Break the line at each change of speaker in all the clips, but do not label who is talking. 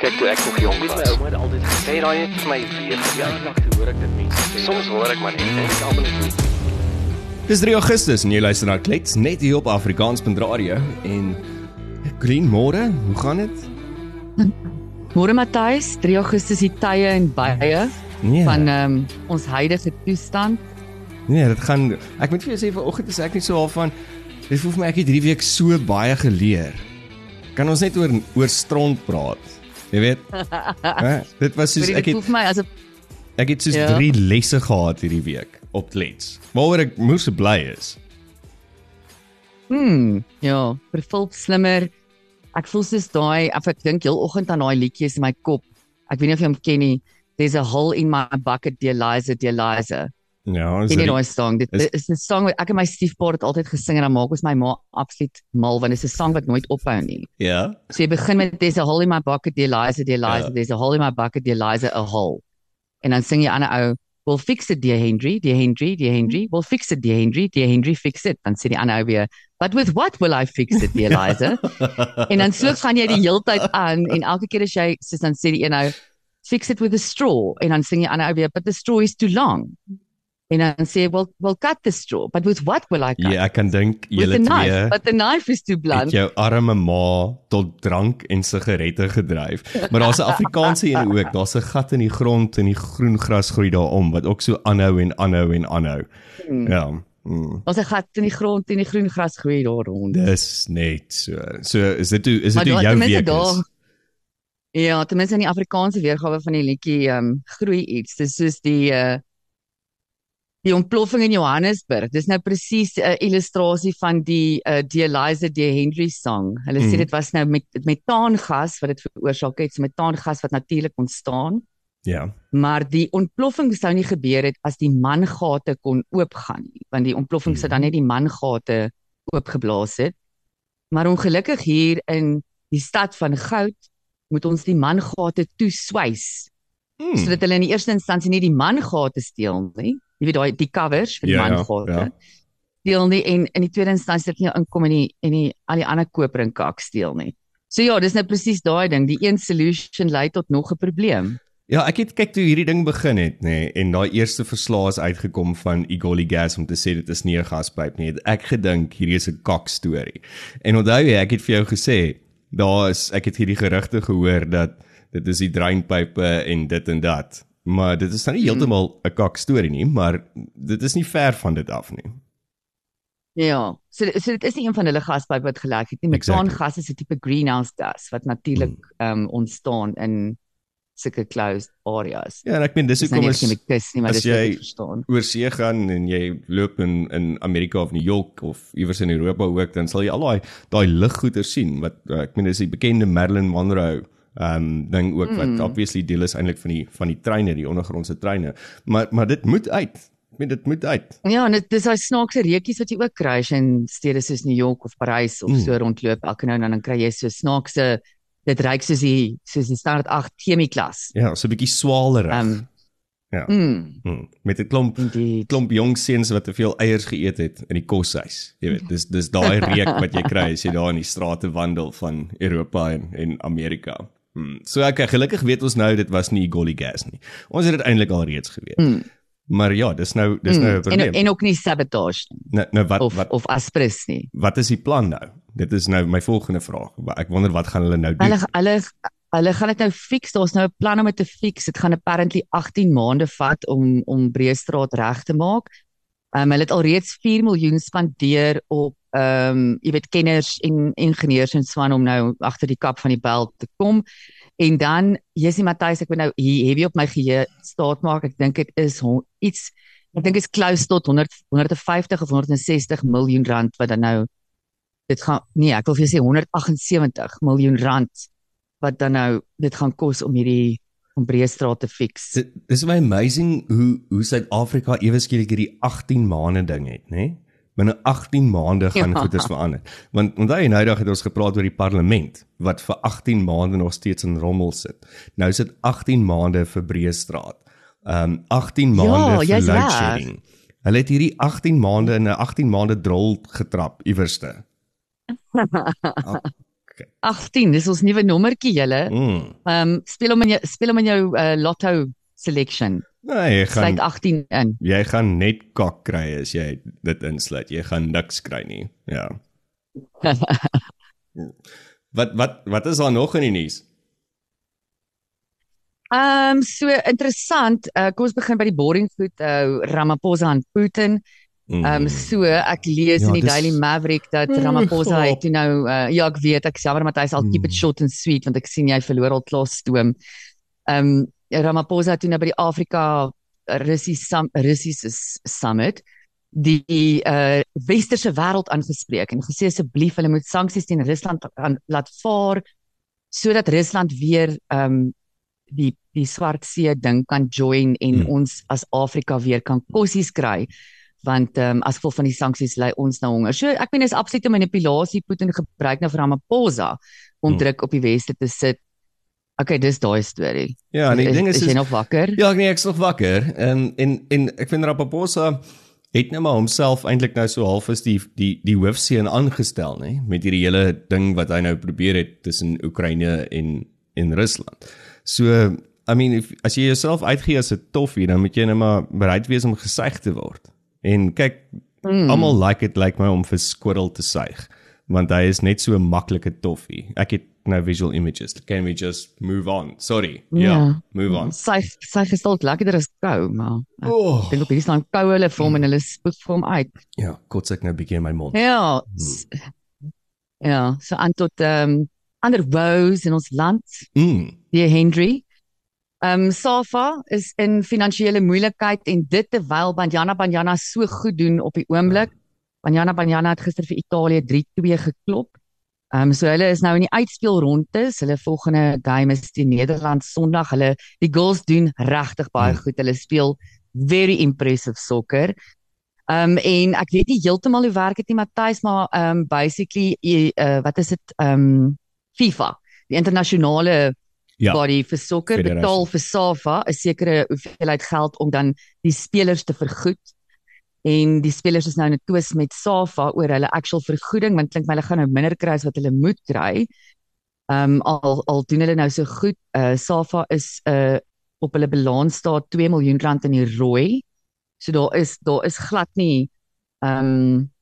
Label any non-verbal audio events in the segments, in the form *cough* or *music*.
Kyk toe ek nog jong was.
My ouma het altyd gesê
Sê daai net vir my weer.
ja, lag toe hoor ek dit mense sê.
Soms hoor ek maar net en ek almal net.
Dis 3 Augustus en jy luister na Klets net hier op Afrikaans.radio en Green môre, hoe gaan dit?
Môre Matthys, 3 Augustus die tye en baie
Nee.
van um, ons huidige toestand.
Nee, dit gaan ek moet vir jou sê vanoggend is ek nie so half van dit voel vir my ek het hierdie week so baie geleer. Kan ons net oor oor stront praat? Jy weet? *laughs* Hè? dit was soos ek het
vir my asof
ek het soos
Ja.
3 lesse gehad hierdie week op Klets. Waaroor ek moes bly is.
hmm, ja, vervul slimmer. Ek voel soos daai of ek dink heel oggend aan daai liedjies in my kop. Ek weet nie of jy hom ken nie. There's a hole in my bucket, dear Liza, dear Liza.
Ja, is
Ken jy daai song? Dit
is-
is 'n song wat ek en my stiefpa het altyd gesing en dan maak ons my ma absoluut mal want dit is 'n song wat nooit ophou nie.
Ja.
So jy begin met there's a hole in my bucket, dear Liza, dear Liza,
Ja.
there's a hole in my bucket, dear Liza, a hole. En dan sing jy aan 'n ou, "We'll fix it, dear Henry, dear Henry, dear Henry. We'll fix it, dear Henry, dear Henry, fix it." Dan sê die ander ou weer, "But with what will I fix it, dear Liza?" *laughs* en dan so gaan jy die heeltyd aan en elke keer as jy soos dan sê die een ou, "Fix it with a straw." En dan sing jy aan 'n ou weer, "But the straw is too long." En dan sê "Well, well cut the straw, but with what will I cut?"
Ja, ek kan dink
with
julle
a knife,
twee
but the knife is too blunt.
jou arme ma tot drank en sigarette gedryf. Maar daar's 'n Afrikaanse een ook. Daar's 'n gat in die grond en die groen gras groei daarom wat ook so aanhou en aanhou en aanhou.
Hmm.
Ja. Mm.
Ons het gat in die grond en die groen gras groei daar rond.
Dis net so. So is dit hoe is dit
daar-
jou week is?
daar- Ja, ten minste in die Afrikaanse weergawe van die liedjie ehm um, groei iets. Dis soos die uh die ontploffing in Johannesburg. Dis nou presies 'n illustrasie van die uh die Eliza D Henry song. Hulle sê
Mm.
dit was nou met metaangas wat dit veroorsaak het, so metaangas wat natuurlik ontstaan.
Ja.
Maar die ontploffing sou nie gebeur het as die mangate kon oopgaan nie, want die ontploffing sou dan net die mangate oopgeblaas het. Maar ongelukkig hier in die stad van goud moet ons die mangate toeswys
Hmm.
sodat hulle in die eerste instansie nie die mangate steel nie. Jy weet daai die covers vir die
Ja, ja,
mangate.
ja.
Steel nie en in die tweede instansie jy nou inkom en die en die al die ander koper en kak steel nie. So ja, dis nou presies daai ding. Die een solution lei tot nog 'n probleem.
Ja, ek het kyk toe hierdie ding begin het, nê, nee, en daai eerste verslae is uitgekom van Igoli Gas om te sê dit is nie 'n gaspyp nie. Het ek gedink hierdie is 'n kak storie. En onthou jy, ek het vir jou gesê, daar is ek het hierdie gerugte gehoor dat dit is die dreinpype en dit en dat. Maar dit is nou nie heeltemal 'n kak storie nie, maar dit is nie ver van dit af nie.
Ja, so so dit is nie een van hulle gaspype wat gelek het nie.
Exactly.
Metaangas is 'n tipe greenhouse gas wat natuurlik ehm um, ontstaan in sulke closed areas.
Ja, en ek meen dis
nou
hoekom
nie
is
net kus nie, maar
as
dis
jy-
verstaan.
oor see gaan en jy loop in in Amerika of New York of iewers in Europa ook dan sal jy al daai daai liggoeder sien wat ek meen dis die bekende Marilyn Monroe um ding ook wat
Mm.
obviously deel is eintlik van die van die treine die ondergrondse treine maar maar dit moet uit ek meen dit moet uit
Ja, en dit dis daai snaakse reukies wat jy ook kry as jy in stede soos New York of Parys of
Mm.
so rondloop. Elke nou en dan dan kry jy so snaakse dit reuk soos die soos die standaard 8 chemie klas.
ja so 'n bietjie swalerig
Ehm
Ja.
Mm,
hmm. met 'n klomp
indeed.
klomp jong seuns wat te veel eiers geëet het in die koshuis jy weet dis dis daai reuk wat jy kry as jy daar in die strate wandel van Europa en en Amerika Hmm. So ek gelukkig weet ons nou dit was nie Golly Gas nie. Ons het dit eintlik al reeds geweet.
Mm.
Maar ja, dis nou dis nou 'n probleem.
en en ook nie sabotage nie,
nou, nou wat
of
wat
of aspris nie.
wat is die plan nou? Dit is nou my volgende vraag. Ek wonder wat gaan hulle nou doen?
Hulle hulle hulle gaan dit nou fix. Daar's nou 'n plan om dit te fix. Dit gaan apparently 18 maande vat om om Breestraat reg te maak. Um, hulle het alreeds 4 miljoen spandeer op ehm um, jy weet kenners en ingenieurs en swan om nou agter die kap van die bel te kom. En dan Jessie Matthys, ek wil nou hier heavy op my geheue staat maak. Ek dink dit is iets ek dink is close tot 100 150 of 160 miljoen rand wat dan nou dit gaan nee, ek wil vir jou sê 178 miljoen rand wat dan nou dit gaan kos om hierdie om Breestraat te fix.
Dis my amazing hoe hoe Suid-Afrika ewe skielik hierdie 18 maande ding het, nê? Nee? Binne 18 maande gaan
Ja.
goeders verander. Want onthou jy nou dag het ons gepraat oor die parlement wat vir 18 maande nog steeds in rommel sit. Nou sit 18 maande vir Breestraat. Um 18 maande vir
jy's
load shedding. Hulle het hierdie 18 maande in 'n 18 maande drol getrap iewerste.
18, *laughs* dis ons nuwe nommertjie julle.
Mm.
Ehm um, speel hom in jou speel hom in jou uh, lotto selection.
Nee, jy gaan
Sluit 18 in.
jy gaan net kak kry as jy dit insluit. Jy gaan niks kry nie. Ja. *laughs* Wat wat wat is daar nog in die nuus?
Ehm um, so interessant. Uh, kom ons begin by die boring goed. Uh, Ramaphosa en Putin.
Mm.
Ehm um, so ek lees
Ja,
in die
dis-
Daily Maverick dat
Mm,
Ramaphosa het toe nou uh, ja ek weet ek jammer Matthys al keep it
Mm.
short and sweet want ek sien jy verloor al klaar stoom. Ehm um, Ramaphosa toe nou by die Afrika Russiese Sum- Russiese Summit die uh westerse wêreld aangespreek en gesê asseblief hulle moet sanksies teen Rusland aan, laat vaar sodat Rusland weer ehm um, die die Swart See ding kan join en
Hmm.
hmm. ons as Afrika weer kan kossies kry want ehm um, as gevolg van die sanksies lei ons nou honger. So ek meen is absolute manipulasie Putin gebruik nou vir Ramaphosa om
Hmm.
druk op die weste te sit. Okay, dis daai storie.
Ja, en die
is,
ding is,
is
is
jy nog wakker?
Ja, nee, ek's nog wakker. En en en ek vind Ramaphosa het nou maar homself eintlik nou so half as die die die hoofseun aangestel, nê, met hierdie hele ding wat hy nou probeer het tussen Oekraïne en en Rusland. So, I mean, if, as jy jouself uitgee as 'n toffie, dan moet jy net maar bereid wees om gesuig te word. En kyk,
Mm.
almal like dit lyk my om vir Squirrel te suig, want hy is net so 'n maklike toffie. Ek het nou visual images. Can we just move on? Sorry. Ja,
Ja.
move on.
Sy sy gestalk lekkerder as kou, maar ek
Oh.
dink op hierdie staan kou hulle vir hom en hulle spoeg vir hom uit.
Ja, kort ek nou 'n bietjie in my mond.
Ja. s- Ja, so aan tot ehm um, ander woes in ons land.
Mm.
die Henry. Ehm um, Safa is in finansiële moeilikheid en dit terwyl Banyana Banyana so goed doen op die oomblik. Banyana Banyana het gister vir Italië 3-2 geklop. Ehm um, so hulle is nou in die uitspelrondes. Hulle volgende game is teen Nederland Sondag. Hulle die girls doen regtig baie
Hmm.
goed. Hulle speel very impressive sokker. Ehm um, en ek weet nie heeltemal hoe werk dit nie Matthys, maar ehm um, basically uh, wat is dit ehm um, FIFA, die internasionale
Ja.
body vir sokker
Federasie.
betaal vir SAFA 'n sekere hoeveelheid geld om dan die spelers te vergoed. En die spelers is nou in 'n twis met SAFA oor hulle actual vergoeding want klink my hulle gaan nou minder kry as wat hulle moet kry. Ehm um, al al doen hulle nou so goed. Uh SAFA is uh op hulle balans staat 2 miljoen rand in die rooi. So daar is daar is glad nie ehm um,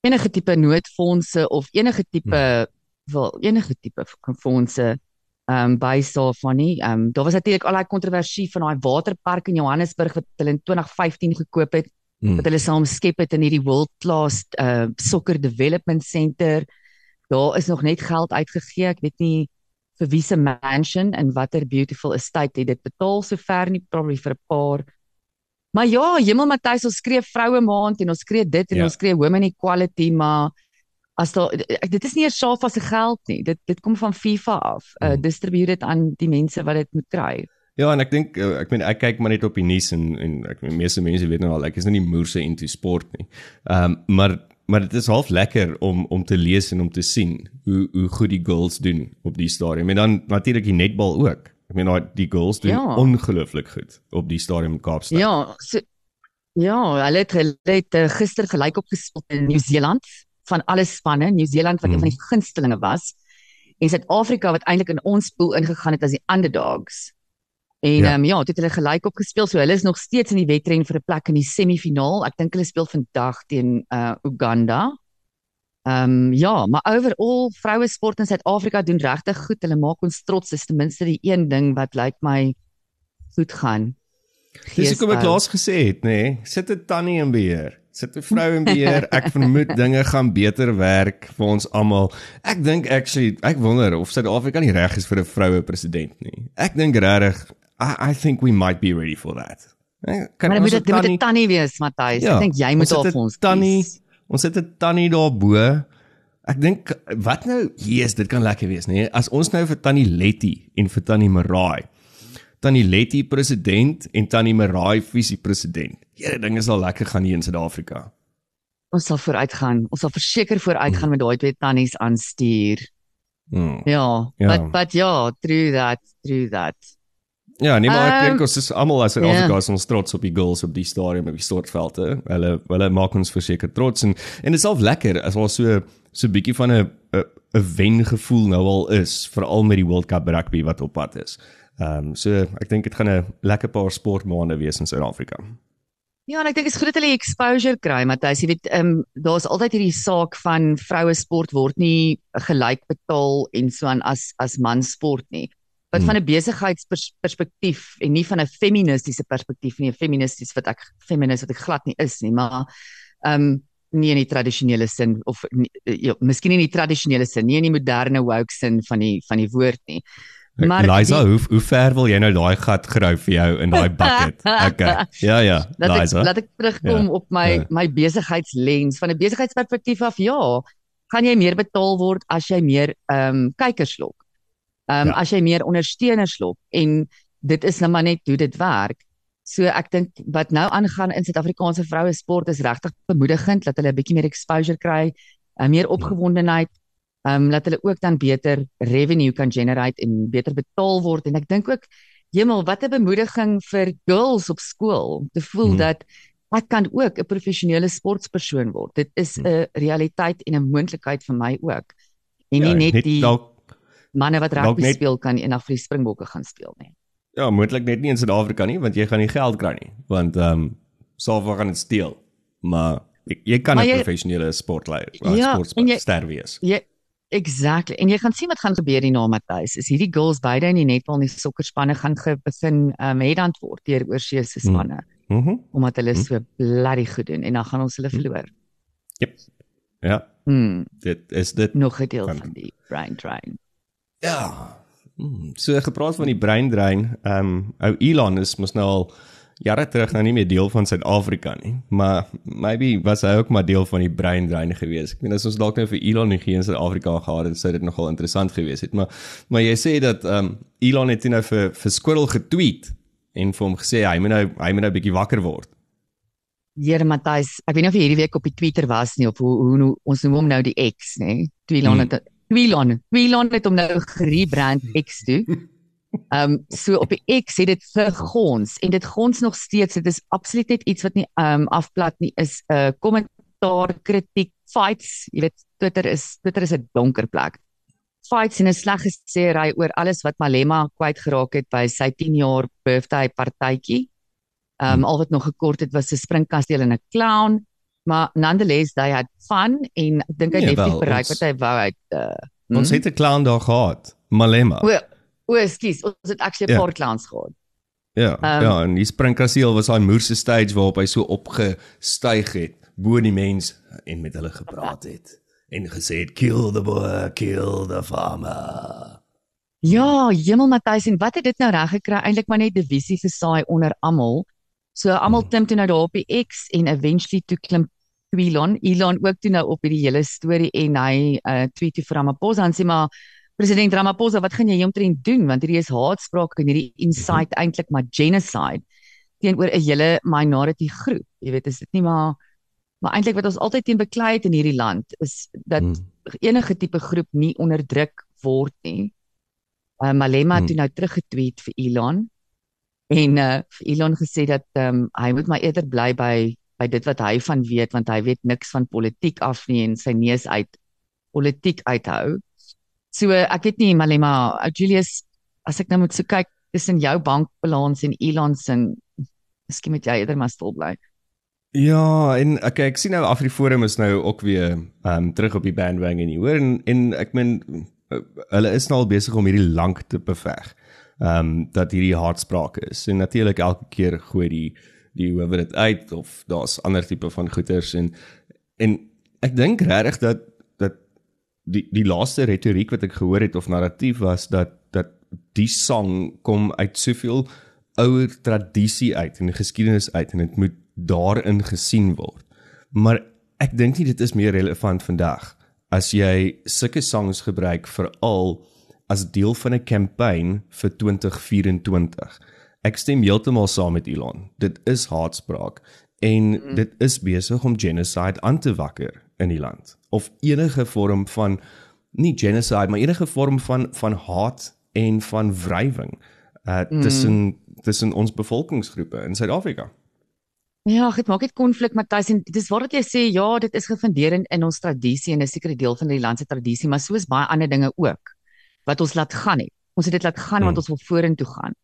enige tipe noodfondse of enige tipe wel enige tipe fondse ehm um, by SAFA nie. Ehm um, daar was natuurlik al daai kontroversie van daai waterpark in Johannesburg wat hulle in 2015 gekoop het
Mm.
wat hulle saam skep het in hierdie world class uh soccer development center. Daar is nog net geld uitgegee. Ek weet nie vir wie se mansion en watter beautiful estate het dit betaal sover nie, probably vir 'n paar. Maar ja, Hemel Matthys, ons skree vroue maand en ons skree dit en
Ja.
ons skree women equality, maar as daar dit is nie eers SAFA se geld nie. Dit dit kom van FIFA af. Uh
Hmm.
distribueer dit aan die mense wat dit moet kry.
Ja, en ek dink uh, ek meen ek kyk maar net op die nuus en en ek meen meeste mense weet nou al ek is nou nie moerse into sport nie. Ehm um, maar maar dit is half lekker om om te lees en om te sien hoe hoe goed die girls doen op die stadium. En dan natuurlik die netbal ook. Ek meen daai die girls doen
Ja.
ongelooflik goed op die stadium in Kaapstad.
Ja, so ja, hulle het, hulle het uh, gister gelyk opgespeel in Nieu-Seeland van alle spanne. Nieu-Seeland wat
Hmm.
een van die gunstelinge was en Suid-Afrika wat eintlik in ons pool ingegaan het as die underdogs. En
Ja.
ja, um, ja, dit het hulle gelyk opgespeel. So hulle is nog steeds in die wedren vir 'n plek in die semifinaal. Ek dink hulle speel vandag teen uh Uganda. Ehm um, ja, maar overall vroue sport in Suid-Afrika doen regtig goed. Hulle maak ons trots. Dis ten minste die een ding wat lyk my goed gaan.
Dis hoekom ek
Geesbou.
laas gesê het, nê, nee, sit 'n tannie in beheer. Sit 'n vrou in beheer. Ek *laughs* vermoed dinge gaan beter werk vir ons almal. Ek dink actually, ek wonder of Suid-Afrika nie reg is vir 'n vroue president nie. Ek dink regtig I, I think we might be ready for that. Eh, Kan
Maar dit moet dit moet 'n tannie wees, Matthys.
Ja,
Ek dink jy moet
'n
vir ons
tannie.
kies.
Ons het 'n tannie daarbo. Ek dink wat nou, Jesus, dit kan lekker wees, nê? As ons nou vir tannie Letty en vir tannie Marai Tannie Letty president en Tannie Marai visie president. Here dinge sal lekker gaan hier in Suid-Afrika.
Ons sal vooruitgaan. Ons sal verseker vooruitgaan met daai twee tannies aanstuur.
Hmm.
Ja,
Ja.
but but ja, true that, true that.
Ja, nee maar ek
Ehm,
dink ons is almal as Suid-Afrika
ja.
is ons trots op die girls op die stadium op die stortvelde. Hulle hulle maak ons verseker trots en en dit is self lekker as ons so so bietjie van 'n 'n 'n wengevoel nou al is, veral met die World Cup rugby wat op pad is. Ehm um, so ek dink dit gaan 'n lekker paar sportmaande wees in Suid-Afrika.
Ja, en ek dink dit is goed dat hulle exposure kry, Matthys. Jy weet, ehm um, daar's altyd hierdie saak van vroue sport word nie gelyk betaal en so aan as as mansport nie. Wat hmm. van 'n besigheidsperspektief en nie van 'n feministiese perspektief nie, 'n feministies wat ek feminist wat ek glad nie is nie, maar ehm um, nie in die tradisionele sin of nie, ja, miskien nie in die tradisionele sin, nie in die moderne woke sin van die van die woord nie.
Maar Liza, die, hoe hoe ver wil jy nou daai gat grou vir jou in daai bucket? *laughs* Okay. Ja ja,
laat
Liza.
Ek, laat ek terugkom ja, op my ja. my besigheidslens van 'n besigheidsperspektief af. Ja, gaan jy meer betaal word as jy meer ehm um, kykers lok. Ehm um, ja. as jy meer ondersteuners lok en dit is nou maar net hoe dit werk. So ek dink wat nou aangaan in Suid-Afrikaanse vroue sport is regtig bemoedigend dat hulle 'n bietjie meer exposure kry, uh, meer opgewondenheid ehm um, dat hulle ook dan beter revenue kan generate en beter betaal word en ek dink ook hemel wat 'n bemoediging vir girls op skool te voel hmm. dat ek kan ook 'n professionele sportpersoon word. Dit is hmm. 'n realiteit en 'n moontlikheid vir my ook. En nie ja, net, net die dalk, manne wat rugby net, speel kan eendag vir die Springbokke gaan speel nie.
Ja, moontlik net nie in Suid-Afrika nie want jy gaan nie geld kry nie want ehm um, Salva gaan dit steel. Maar jy, jy kan 'n professionele sportleier, ja, sportster wees.
Ja, Exactly. En jy gaan sien wat gaan gebeur hier na Matthys. Is hierdie girls beide in die netbal en die sokkerspanne gaan begin um headhunt word deur oorsee se spanne.
Mhm. Mm
omdat hulle mm so bloody goed doen en dan gaan ons hulle mhm. verloor.
Jep. Ja.
Mm.
Dit is dit
nog 'n deel van, van die brain drain.
Ja. Mm. So gepraat van die brain drain, um ou Elon is mos nou al jare terug nou nie meer deel van Suid-Afrika nie, maar maybe was hy ook maar deel van die brein drain gewees. Ek meen as ons dalk nou vir Elon nie geen Suid-Afrika gehad het, sou dit nogal interessant gewees het, maar maar jy sê dat ehm um, Elon het nou vir vir Squirrel getweet en vir hom gesê hy moet nou hy moet nou 'n bietjie wakker word.
Here Matthys, ek weet nie of jy hierdie week op die Twitter was nie of hoe hoe nou, ons noem hom nou die X, nê? Elon hmm. Elon, Elon het hom nou gerebrand X toe. *laughs* Ehm um, so op die X het dit gegons en dit gons nog steeds. Dit is absoluut net iets wat nie ehm um, afplat nie is 'n uh, kommentaar, kritiek, fights. Jy weet Twitter is Twitter is 'n donker plek. Fights en 'n slegte sêry oor alles wat Malema kwyt geraak het by sy 10 jaar birthday partytjie. Ehm um, hmm. al wat nog gekort het was 'n springkasteel en 'n clown, maar nonetheless they had fun en ek dink hy het nee, bereik wat hy wou uit uh,
Ons hmm? het 'n clown daar gehad, Malema.
Well, O, skus, ons het actually 'n ja. paar clowns gehad.
Ja, um, ja, en die springkasteel was daai moerse stage waarop hy so opgestyg het bo die mens en met hulle gepraat het en gesê het kill the boy, kill the farmer.
Ja, Hemel Matthys en wat het dit nou reg gekry? Eintlik maar net divisie gesaai onder almal. So almal hmm. klim toe nou daar op die X en eventually toe klim Elon, Elon ook toe nou op hierdie hele storie en hy uh, tweet toe vir Ramaphosa en sê maar President Ramaphosa, wat gaan jy hieromtrent doen want hierdie is haatspraak en hierdie incite eintlik maar genocide teenoor 'n hele minority groep. Jy weet, is dit nie maar maar eintlik wat ons altyd teen beklei het in hierdie land is dat hmm. enige tipe groep nie onderdruk word nie. Uh, Malema hmm. nou teruggetweet vir Elon en uh, Elon gesê dat um, hy moet maar eerder bly by by dit wat hy van weet want hy weet niks van politiek af nie en sy neus uit politiek uithou. So ek weet nie Malema, uh, Julius, as ek nou moet so kyk tussen jou bankbalans en Elon se, miskien moet jy eerder maar stil bly.
Ja, en ek ek sien nou Afriforum is nou ook weer um terug op die bandwagon nie. Hoor en en ek meen uh, hulle is nou al besig om hierdie lank te beveg. Um dat hierdie hartsprake is. En natuurlik elke keer gooi die die hoewe dit uit of daar's ander tipe van goeters en en ek dink regtig dat die die laaste retoriek wat ek gehoor het of narratief was dat dat die sang kom uit soveel ouer tradisie uit en geskiedenis uit en dit moet daarin gesien word. Maar ek dink nie dit is meer relevant vandag as jy sulke songs gebruik veral as deel van 'n kampanje vir 2024. Ek stem heeltemal saam met Elon. Dit is haatspraak en mm. dit is besig om genocide aan te wakker in die land of enige vorm van nie genocide maar enige vorm van van haat en van wrywing uh mm. tussen tussen ons bevolkingsgroepe in Suid-Afrika.
Ja, dit maak dit konflik Matthys en dis waar dat jy sê ja, dit is gefundeer in, in ons tradisie en 'n sekere deel van die land se tradisie, maar soos baie ander dinge ook wat ons laat gaan het. Ons het dit laat gaan hmm. want ons wil vorentoe gaan.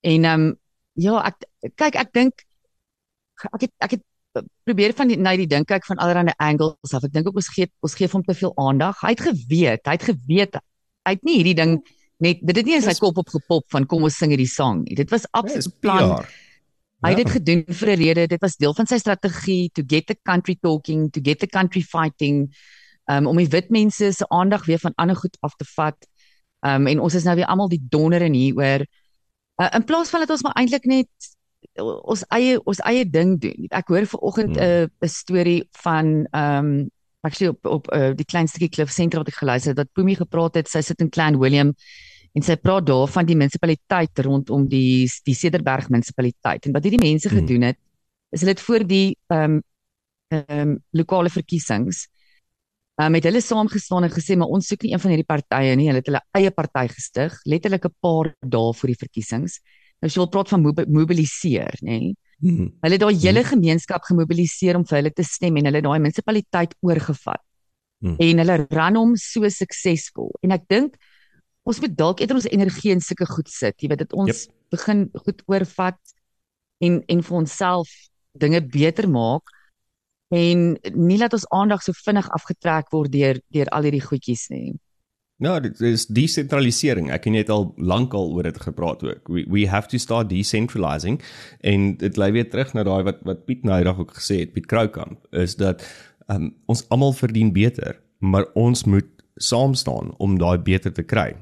En ehm um, ja, ek kyk ek dink ek het ek het probeer van die, na die dink kyk van allerlei angles af. Ek dink ook ons gee ons gee hom te veel aandag. Hy het geweet, hy het geweet hy het nie hierdie ding net dit het nie in sy kop opgepop van kom ons sing hierdie sang nie. Dit was absoluut plan. Hy het dit ja. gedoen vir 'n rede. Dit was deel van sy strategie to get the country talking, to get the country fighting, um, om die wit mense se aandag weer van ander goed af te vat. Um, en ons is nou weer almal die donder in hier oor uh, in plaas van dat ons maar eintlik net ons eie ons eie ding doen. Ek hoor vanoggend 'n hmm. 'n storie van um, actually op op uh, die klein stukkie klif sentrum wat ek geluister het dat Pumi gepraat het. Sy sit in Klein Willem en sy praat daar van die munisipaliteit rondom die die Cederberg munisipaliteit en wat hierdie mense hmm. gedoen het is hulle het voor die ehm um, ehm um, lokale verkiesings um, met hulle saamgestaan en gesê maar ons soek nie een van hierdie partye nie hulle het hulle eie party gestig letterlik 'n paar dae voor die verkiesings nou jy wil praat van mobiliseer nê hmm. hulle het daai hele hmm. gemeenskap gemobiliseer om vir hulle te stem en hulle daai munisipaliteit oorgevat hmm. en hulle ran hom so suksesvol en ek dink ons moet dalk eerder ons energie in sulke goed sit. Jy weet dit ons yep. begin goed oorvat en en vir onsself dinge beter maak en nie laat ons aandag so vinnig afgetrek word deur deur al hierdie goedjies nie.
Ja, dit is desentralisering. Ek het net al lankal oor dit gepraat ook. We we have to start decentralizing en dit lei weer terug na daai wat wat Piet nou eendag ook gesê het, Piet Kroukamp, is dat um, ons almal verdien beter, maar ons moet saam staan om daai beter te kry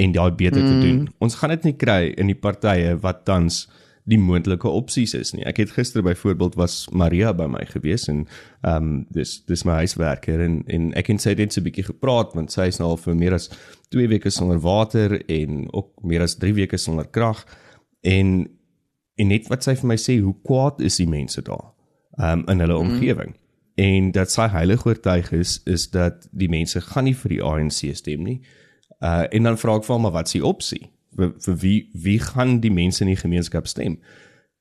en daai beter mm. te doen. Ons gaan dit nie kry in die partye wat tans die moontlike opsies is nie. Ek het gister byvoorbeeld was Maria by my gewees en ehm um, dis dis my huiswerker en en ek en sy het net so 'n bietjie gepraat want sy is nou al vir meer as 2 weke sonder water en ook meer as 3 weke sonder krag en en net wat sy vir my sê hoe kwaad is die mense daar ehm um, in hulle mm. omgewing en dat sy heilig oortuig is is dat die mense gaan nie vir die ANC stem nie. Uh en dan vra ek vir hom maar wat is die opsie? Vir, vir wie wie gaan die mense in die gemeenskap stem?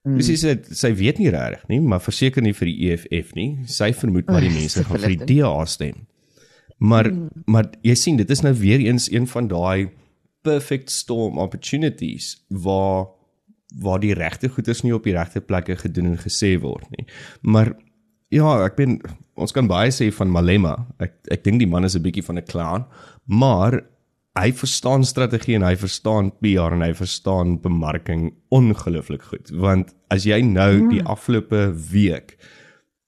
Dis is dit sy weet nie regtig nie, maar verseker nie vir die EFF nie. Sy vermoed maar die mense gaan vir die DA stem. Maar hmm. maar jy sien dit is nou weer eens een van daai perfect storm opportunities waar waar die regte goeders nie op die regte plekke gedoen en gesê word nie. Maar ja, ek ben ons kan baie sê van Malema. Ek ek dink die man is 'n bietjie van 'n clown, maar hy verstaan strategie en hy verstaan PR en hy verstaan bemarking ongelooflik goed want as jy nou die hmm. afgelope week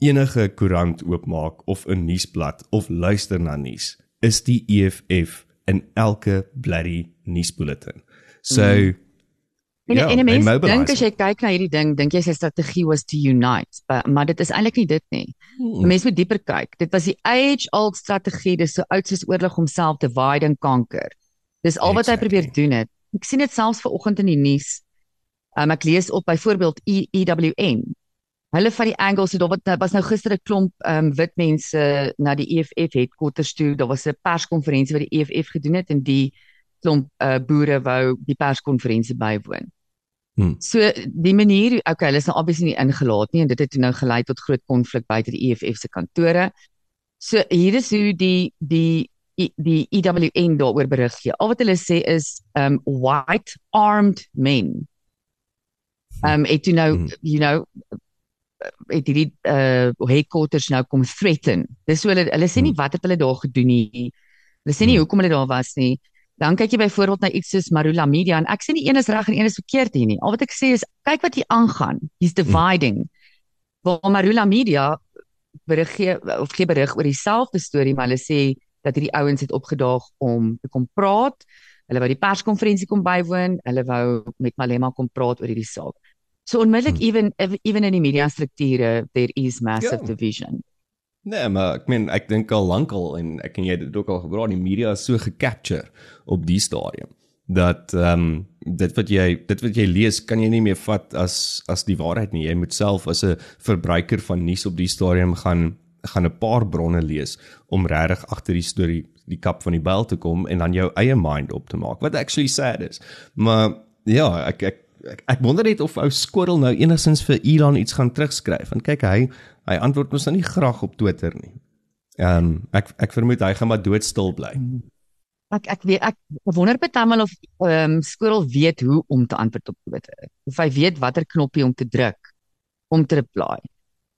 enige koerant oopmaak of 'n nuusblad of luister na nuus is die EFF in elke bloody nuusbulletin so mm.
En ja, en 'n mens dink as jy kyk na hierdie ding, dink jy sy strategie was to unite, but, maar dit is eintlik nie dit nie. Hmm. Mense moet dieper kyk. Dit was die age old strategie, dis so oud soos oorlog homself te divide en conquer. Dis al wat exactly. hy probeer doen het. Ek sien dit selfs vanoggend in die nuus. Um, ek lees op byvoorbeeld EWN. Hulle van die angles so daar wat was nou gister 'n klomp um, wit mense na die EFF headquarters toe. Daar was 'n perskonferensie wat die EFF gedoen het en die klomp uh, boere wou die perskonferensie bywoon. Hmm. So die manier, okay, hulle is nou obviously nie ingelaat nie en dit het nou gelei tot groot konflik buite die EFF se kantore. So hier is hoe die die die EWN daaroor berig gee. Al wat hulle sê is um white armed men. Um het you know, hmm. you know het die uh headquarters nou kom threaten. Dis so hulle hulle sê nie hmm. wat het hulle daar gedoen nie. Hulle sê nie hmm. hoekom hulle daar was nie. Dan kyk jy byvoorbeeld na iets soos Marula Media en ek sê nie een is reg en een is verkeerd hier nie. Al wat ek sê is kyk wat hier aangaan. He's dividing. Hmm. Waar Marula Media berig gee of gee berig oor dieselfde storie, maar hulle sê dat hierdie ouens het opgedaag om te kom praat. Hulle wou die perskonferensie kom bywoon. Hulle wou met Malema kom praat oor hierdie saak. So onmiddellik hmm. even even in die media strukture there is massive yeah. Ja. division.
Nee, maar ek meen ek dink al lankal en ek en jy het dit ook al gepraat, die media is so gecapture op die stadium dat ehm um, dit wat jy dit wat jy lees kan jy nie meer vat as as die waarheid nie. Jy moet self as 'n verbruiker van nuus op die stadium gaan gaan 'n paar bronne lees om regtig agter die storie die kap van die bel te kom en dan jou eie mind op te maak. Wat actually sad is. Maar ja, ek ek ek, ek wonder net of ou Squirrel nou enigstens vir Elon iets gaan terugskryf. Want kyk hy hy antwoord mos nou nie graag op Twitter nie. Ehm um, ek ek vermoed hy gaan maar doodstil bly.
Ek ek weet ek wonder bytelmal of ehm um, Squirrel weet hoe om te antwoord op Twitter. Of hy weet watter knoppie om te druk om te reply.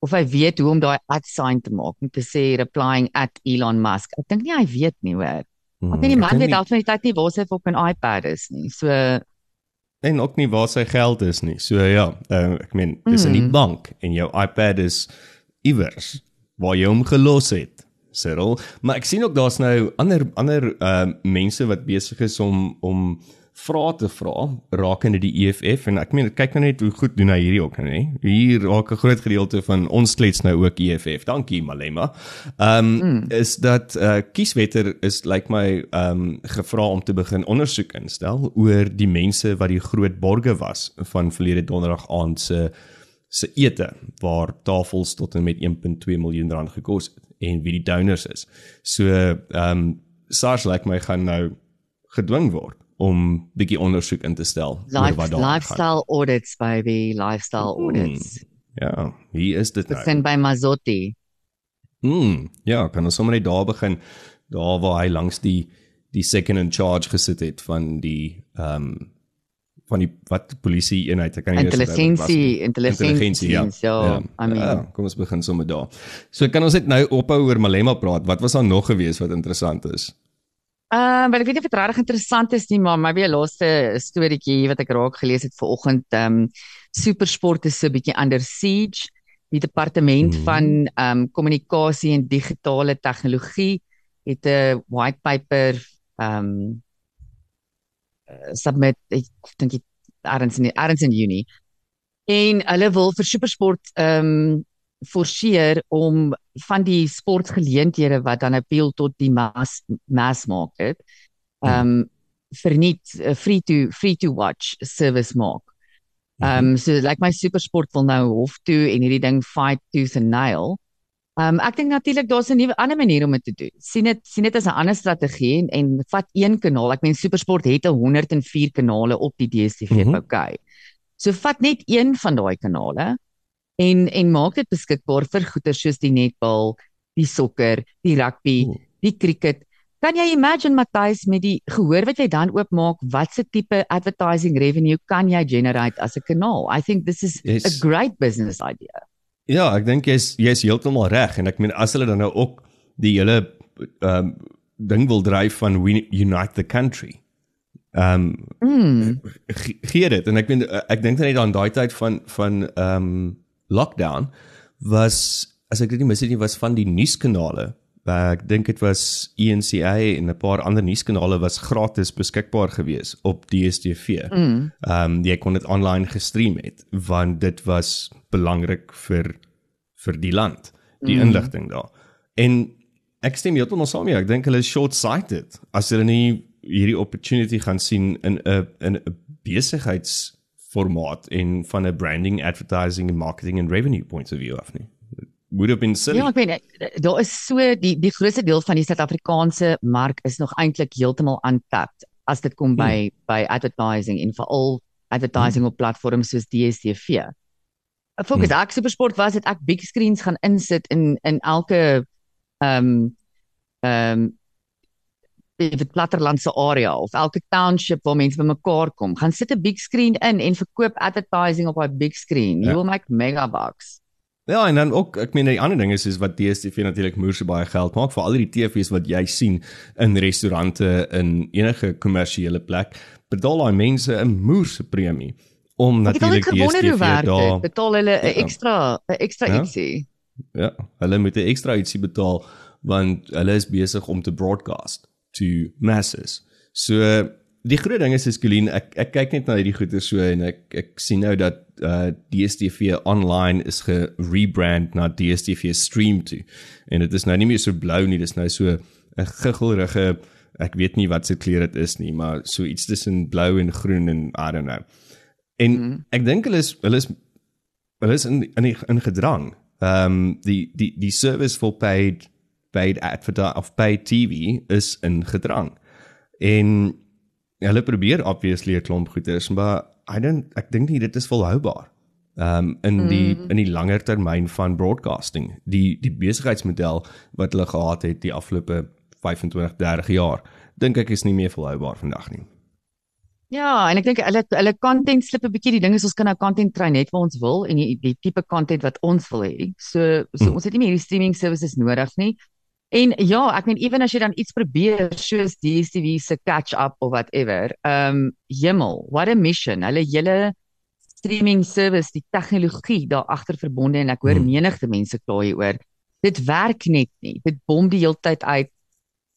Of hy weet hoe om daai at sign te maak om te sê replying at Elon Musk. Ek dink nie hy weet nie hoor.
Hmm,
Ek weet die man
dink
weet
nie-
al van die tyd nie waar sy op 'n iPad is nie. So
en ook nie waar sy geld is nie. So ja, uh, ek meen dis in die
Mm.
bank en jou iPad is iewers waar jy hom gelos het. Cyril, maar ek sien ook daar's nou ander ander uh mense wat besig is om om vrae te vra rakende die EFF en ek meen kyk nou net hoe goed doen hy hierdie ook nou nê. Hier raak 'n groot gedeelte van ons klets nou ook EFF. Dankie Malema. Ehm um, mm. is dat uh kieswetter is lyk like my ehm um, gevra om te begin ondersoek instel oor die mense wat die groot borge was van verlede donderdag aand se se ete waar tafels tot en met 1.2 miljoen rand gekos het en wie die donors is. So ehm um, SARS lyk like my gaan nou gedwing word om bietjie ondersoek in te stel oor
life,
wat daar gaan.
lifestyle audits baby, lifestyle
Hmm.
audits.
Ja, hier is dit nou.
Begin by Mazotti.
Mm, ja, kan ons sommer net daar begin, daar waar hy langs die die second in charge gesit het van die ehm um, van die wat polisie eenheid, ek kan nie.
Intelligensie, intelligensie,
ja.
ja. I mean,
ja, kom ons begin sommer daar. So kan ons net nou ophou oor Malema praat. Wat was daar nog gewees wat interessant is?
Ehm, uh, wel ek weet nie of dit regtig interessant is nie, maar maybe 'n laaste storieetjie wat ek raak gelees het vanoggend, ehm um, supersport is so 'n bietjie under siege. Die departement mm. van ehm um, kommunikasie en digitale tegnologie het 'n white paper ehm um, submit ek dink dit ergens in ergens in Junie. En hulle wil vir supersport ehm um, forceer om van die sportgeleenthede wat dan appeal tot die mass mass market ehm um, verniet uh, free to free to watch service maak. Ehm um, so like my supersport wil nou hof toe en hierdie ding fight tooth and nail. Ehm um, ek dink natuurlik daar's 'n nuwe ander manier om dit te doen. sien dit sien dit as 'n ander strategie en, en vat een kanaal. Ek meen supersport het 'n 104 kanale op die DStv, mm. -hmm. okay. So vat net een van daai kanale en en maak dit beskikbaar vir goeder soos die netbal, die sokker, die rugby,
Oeh.
die cricket. Kan jy imagine Matthys met die gehoor wat jy dan oopmaak, watse tipe advertising revenue kan jy generate as 'n kanaal? I think this is
Yes.
a great business idea.
Ja, ek dink jy's jy's heeltemal reg en ek meen as hulle dan nou ook die hele ehm um, ding wil dryf van we unite the country. Ehm um,
Mm.
ge- gee dit en ek meen ek dink net aan daai tyd van van ehm um, lockdown was as ek dit nie mis het nie was van die nuuskanale. Uh, ek dink dit was ENCA en 'n paar ander nuuskanale was gratis beskikbaar gewees op DStv.
Mm.
Ehm um, jy kon dit online gestream het want dit was belangrik vir vir die land, die
Mm.
inligting daar. En ek stem heeltemal saam jou. Ek dink hulle is short-sighted as hulle nie hierdie opportunity gaan sien in 'n in 'n besigheidsformaat en van 'n branding, advertising en marketing and revenue point of view af nie. Would have been silly.
Ja, ek weet daar is so die die grootste deel van die Suid-Afrikaanse mark is nog eintlik heeltemal untapped as dit kom by by advertising en veral advertising op platforms soos DStv. Fokus ek supersport was dit ek big screens gaan insit in in elke ehm um, ehm um, die plattelandse area of elke township waar mense bymekaar kom, gaan sit 'n big screen in en verkoop advertising op daai big screen. You
Ja.
will make mega bucks.
Ja, en dan ook ek meen die ander ding is is wat DStv natuurlik moeë so baie geld maak vir al die TV's wat jy sien in restaurante in enige kommersiële plek. Betaal daai mense 'n moerse premie om natuurlik DStv daar.
Betaal hulle 'n
Ja.
ekstra 'n ekstra
Ja.
ietsie.
Ja, hulle moet 'n ekstra ietsie betaal want hulle is besig om te broadcast to masses. So die groot ding is is Colleen, ek ek kyk net na hierdie goeie so en ek ek sien nou dat uh DStv online is gerebrand na DStv Stream toe. En dit is nou nie meer so blou nie, dis nou so 'n giggelrige ek weet nie wat se kleur dit is nie, maar so iets tussen blou en groen en I don't know. En mm ek dink hulle is hulle is hulle is in in in gedrang. Um die die die service for paid paid advertise of paid TV is in gedrang. En hulle probeer obviously 'n klomp goeders, maar I don't ek dink nie dit is volhoubaar. Um, in die mm. in die langer termyn van broadcasting, die die besigheidsmodel wat hulle gehad het die afgelope 25, 30 jaar, dink ek is nie meer volhoubaar vandag nie.
Ja, en ek dink hulle hulle content slip 'n bietjie. Die ding is ons kan nou content kry net waar ons wil en die, die tipe content wat ons wil hê. So so mm. ons het nie meer die streaming services nodig nie. En ja, ek meen ewen as jy dan iets probeer soos DStv se catch up of whatever. Ehm um, Hemel, what a mission. Hulle hele streaming service, die tegnologie daar agter verbonde en ek hoor hmm. menigte mense kla hieroor. Dit werk net nie. Dit bom die hele tyd uit.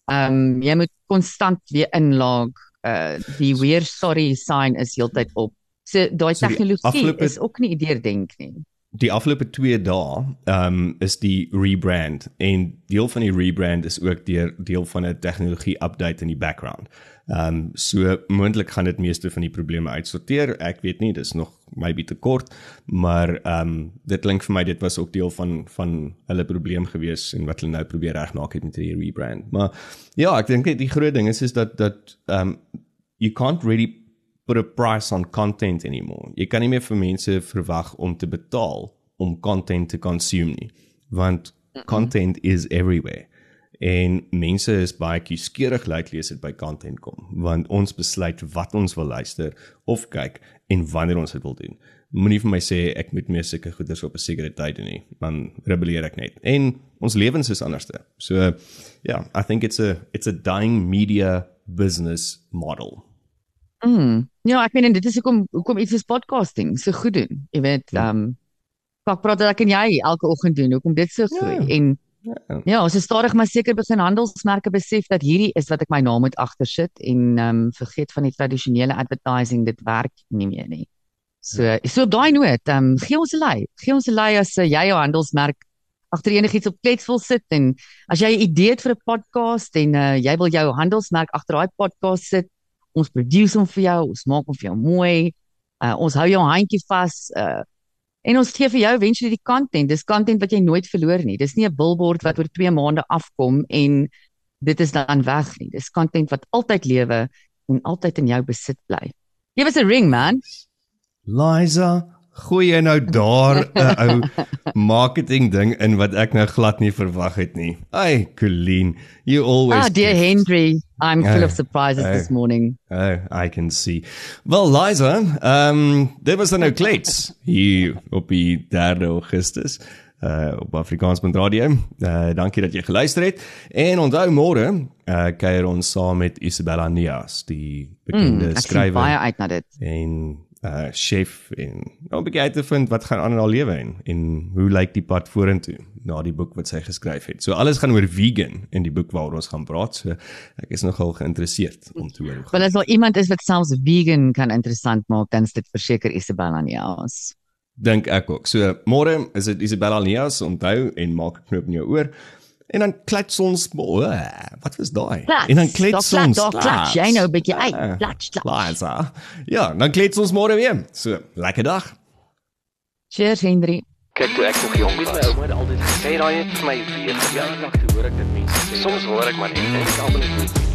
Ehm um, jy moet konstant weer inlog. Uh die weer sorry sign is heeltyd op. So daai so tegnologie is ook nie deurdenk nie
die afgelope 2 dae ehm um, is die rebrand en deel van die rebrand is ook deur deel van 'n tegnologie update in die background. Ehm um, so moontlik gaan dit meeste van die probleme uitsorteer. Ek weet nie, dis nog maybe te kort, maar ehm um, dit klink vir my dit was ook deel van van hulle probleem gewees en wat hulle nou probeer regmaak het met die rebrand. Maar ja, ek dink die groot ding is is dat dat ehm um, you can't really put a price on content anymore. Jy kan nie meer vir mense verwag om te betaal om content te consume nie, want mm -mm. content is everywhere. En mense is baie kieskeurig lyk lees dit by content kom, want ons besluit wat ons wil luister of kyk en wanneer ons dit wil doen. Moenie vir my sê ek moet meer sulke goeders op 'n sekere tyd doen nie, dan rebelleer ek net. En ons lewens is anderste. So ja, yeah, I think it's a it's a dying media business model.
Mm. Ja, ek meen dit is hoekom hoekom iets soos podcasting so goed doen. Jy weet, ja. ehm ja. um, pak praat ek en jy elke oggend doen. Hoekom dit so groei ja. en ja, ja ons is stadig maar seker begin handelsmerke besef dat hierdie is wat ek my naam moet agtersit en ehm um, vergeet van die tradisionele advertising dit werk nie meer nie. So ja. so daai noot, ehm um, gee ons 'n lei. Gee ons 'n lei as uh, jy jou handelsmerk agter enigiets op klets wil sit en as jy 'n idee het vir 'n podcast en uh, jy wil jou handelsmerk agter daai podcast sit ons produce hom vir jou, ons maak hom vir jou mooi. Uh, ons hou jou handjie vas uh, en ons gee vir jou eventually die content. Dis content wat jy nooit verloor nie. Dis nie 'n billboard wat oor 2 maande afkom en dit is dan weg nie. Dis content wat altyd lewe en altyd in jou besit bly. Give us a ring, man.
Liza, gooi jy nou daar 'n *laughs* ou marketing ding in wat ek nou glad nie verwag het nie. Ai, Colleen, you always
Ah, dear Henry, I'm full uh, of surprises uh, this morning.
Oh, I can see. Well, Liza, um there was nou klets hier op die 3 Augustus uh op Afrikaans.radio. Uh dankie dat jy geluister het. En onthou môre uh kuier ons saam met Isabella Nias, die bekende mm, skrywer.
Ek sien baie uit na dit.
En uh chef en nou begin uit te vind wat gaan aan in haar lewe en en hoe lyk die pad vorentoe na die boek wat sy geskryf het. So alles gaan oor vegan in die boek waaroor ons gaan praat. So ek is nogal geïnteresseerd om te hoor.
Want as al iemand is wat selfs vegan kan interessant maak, dan is dit verseker Isabella Nias.
Dink ek ook. So môre is dit Isabella Nias onthou en maak 'n knoop in jou oor. En dan klats ons oh, wat was daai? En dan klats ons.
Daar klats jy nou 'n bietjie uit. Klats,
klats. Ja, dan klats ons môre weer. So, lekker dag.
Cheers Henry.
Kyk toe ek nog jong was, my ouma het altyd gesê raai het vir my weer. Ja, ek hoor ek dit mense sê. Soms hoor ek maar net en ek almal net